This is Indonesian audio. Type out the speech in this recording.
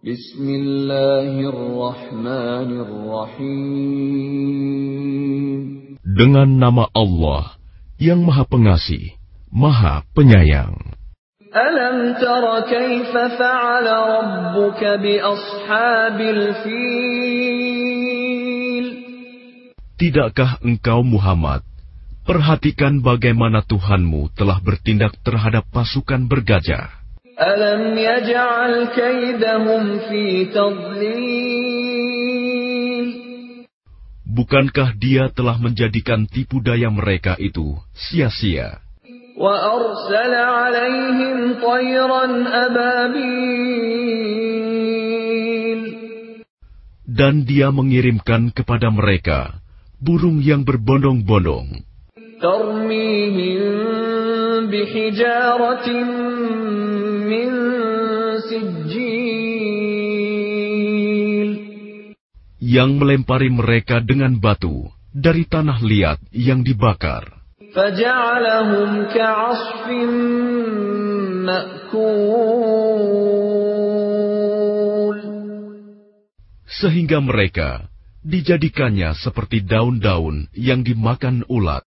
Bismillahirrahmanirrahim. Dengan nama Allah yang Maha Pengasih, Maha Penyayang. Alam tara kaifa fa'ala rabbuka bi ashabil fil? Tidakkah engkau Muhammad perhatikan bagaimana Tuhanmu telah bertindak terhadap pasukan bergajah? ألم يجعل كيدهم في تضليل Bukankah dia telah menjadikan tipu daya mereka itu sia-sia? وأرسل عليهم طيرا أبابيل Dan dia mengirimkan kepada mereka burung yang berbondong-bondong ترميهم بحجارة من سجيل yang melempari mereka dengan batu dari tanah liat yang dibakar. فجعلهم كعصف مأكول Sehingga mereka dijadikannya seperti daun-daun yang dimakan ulat.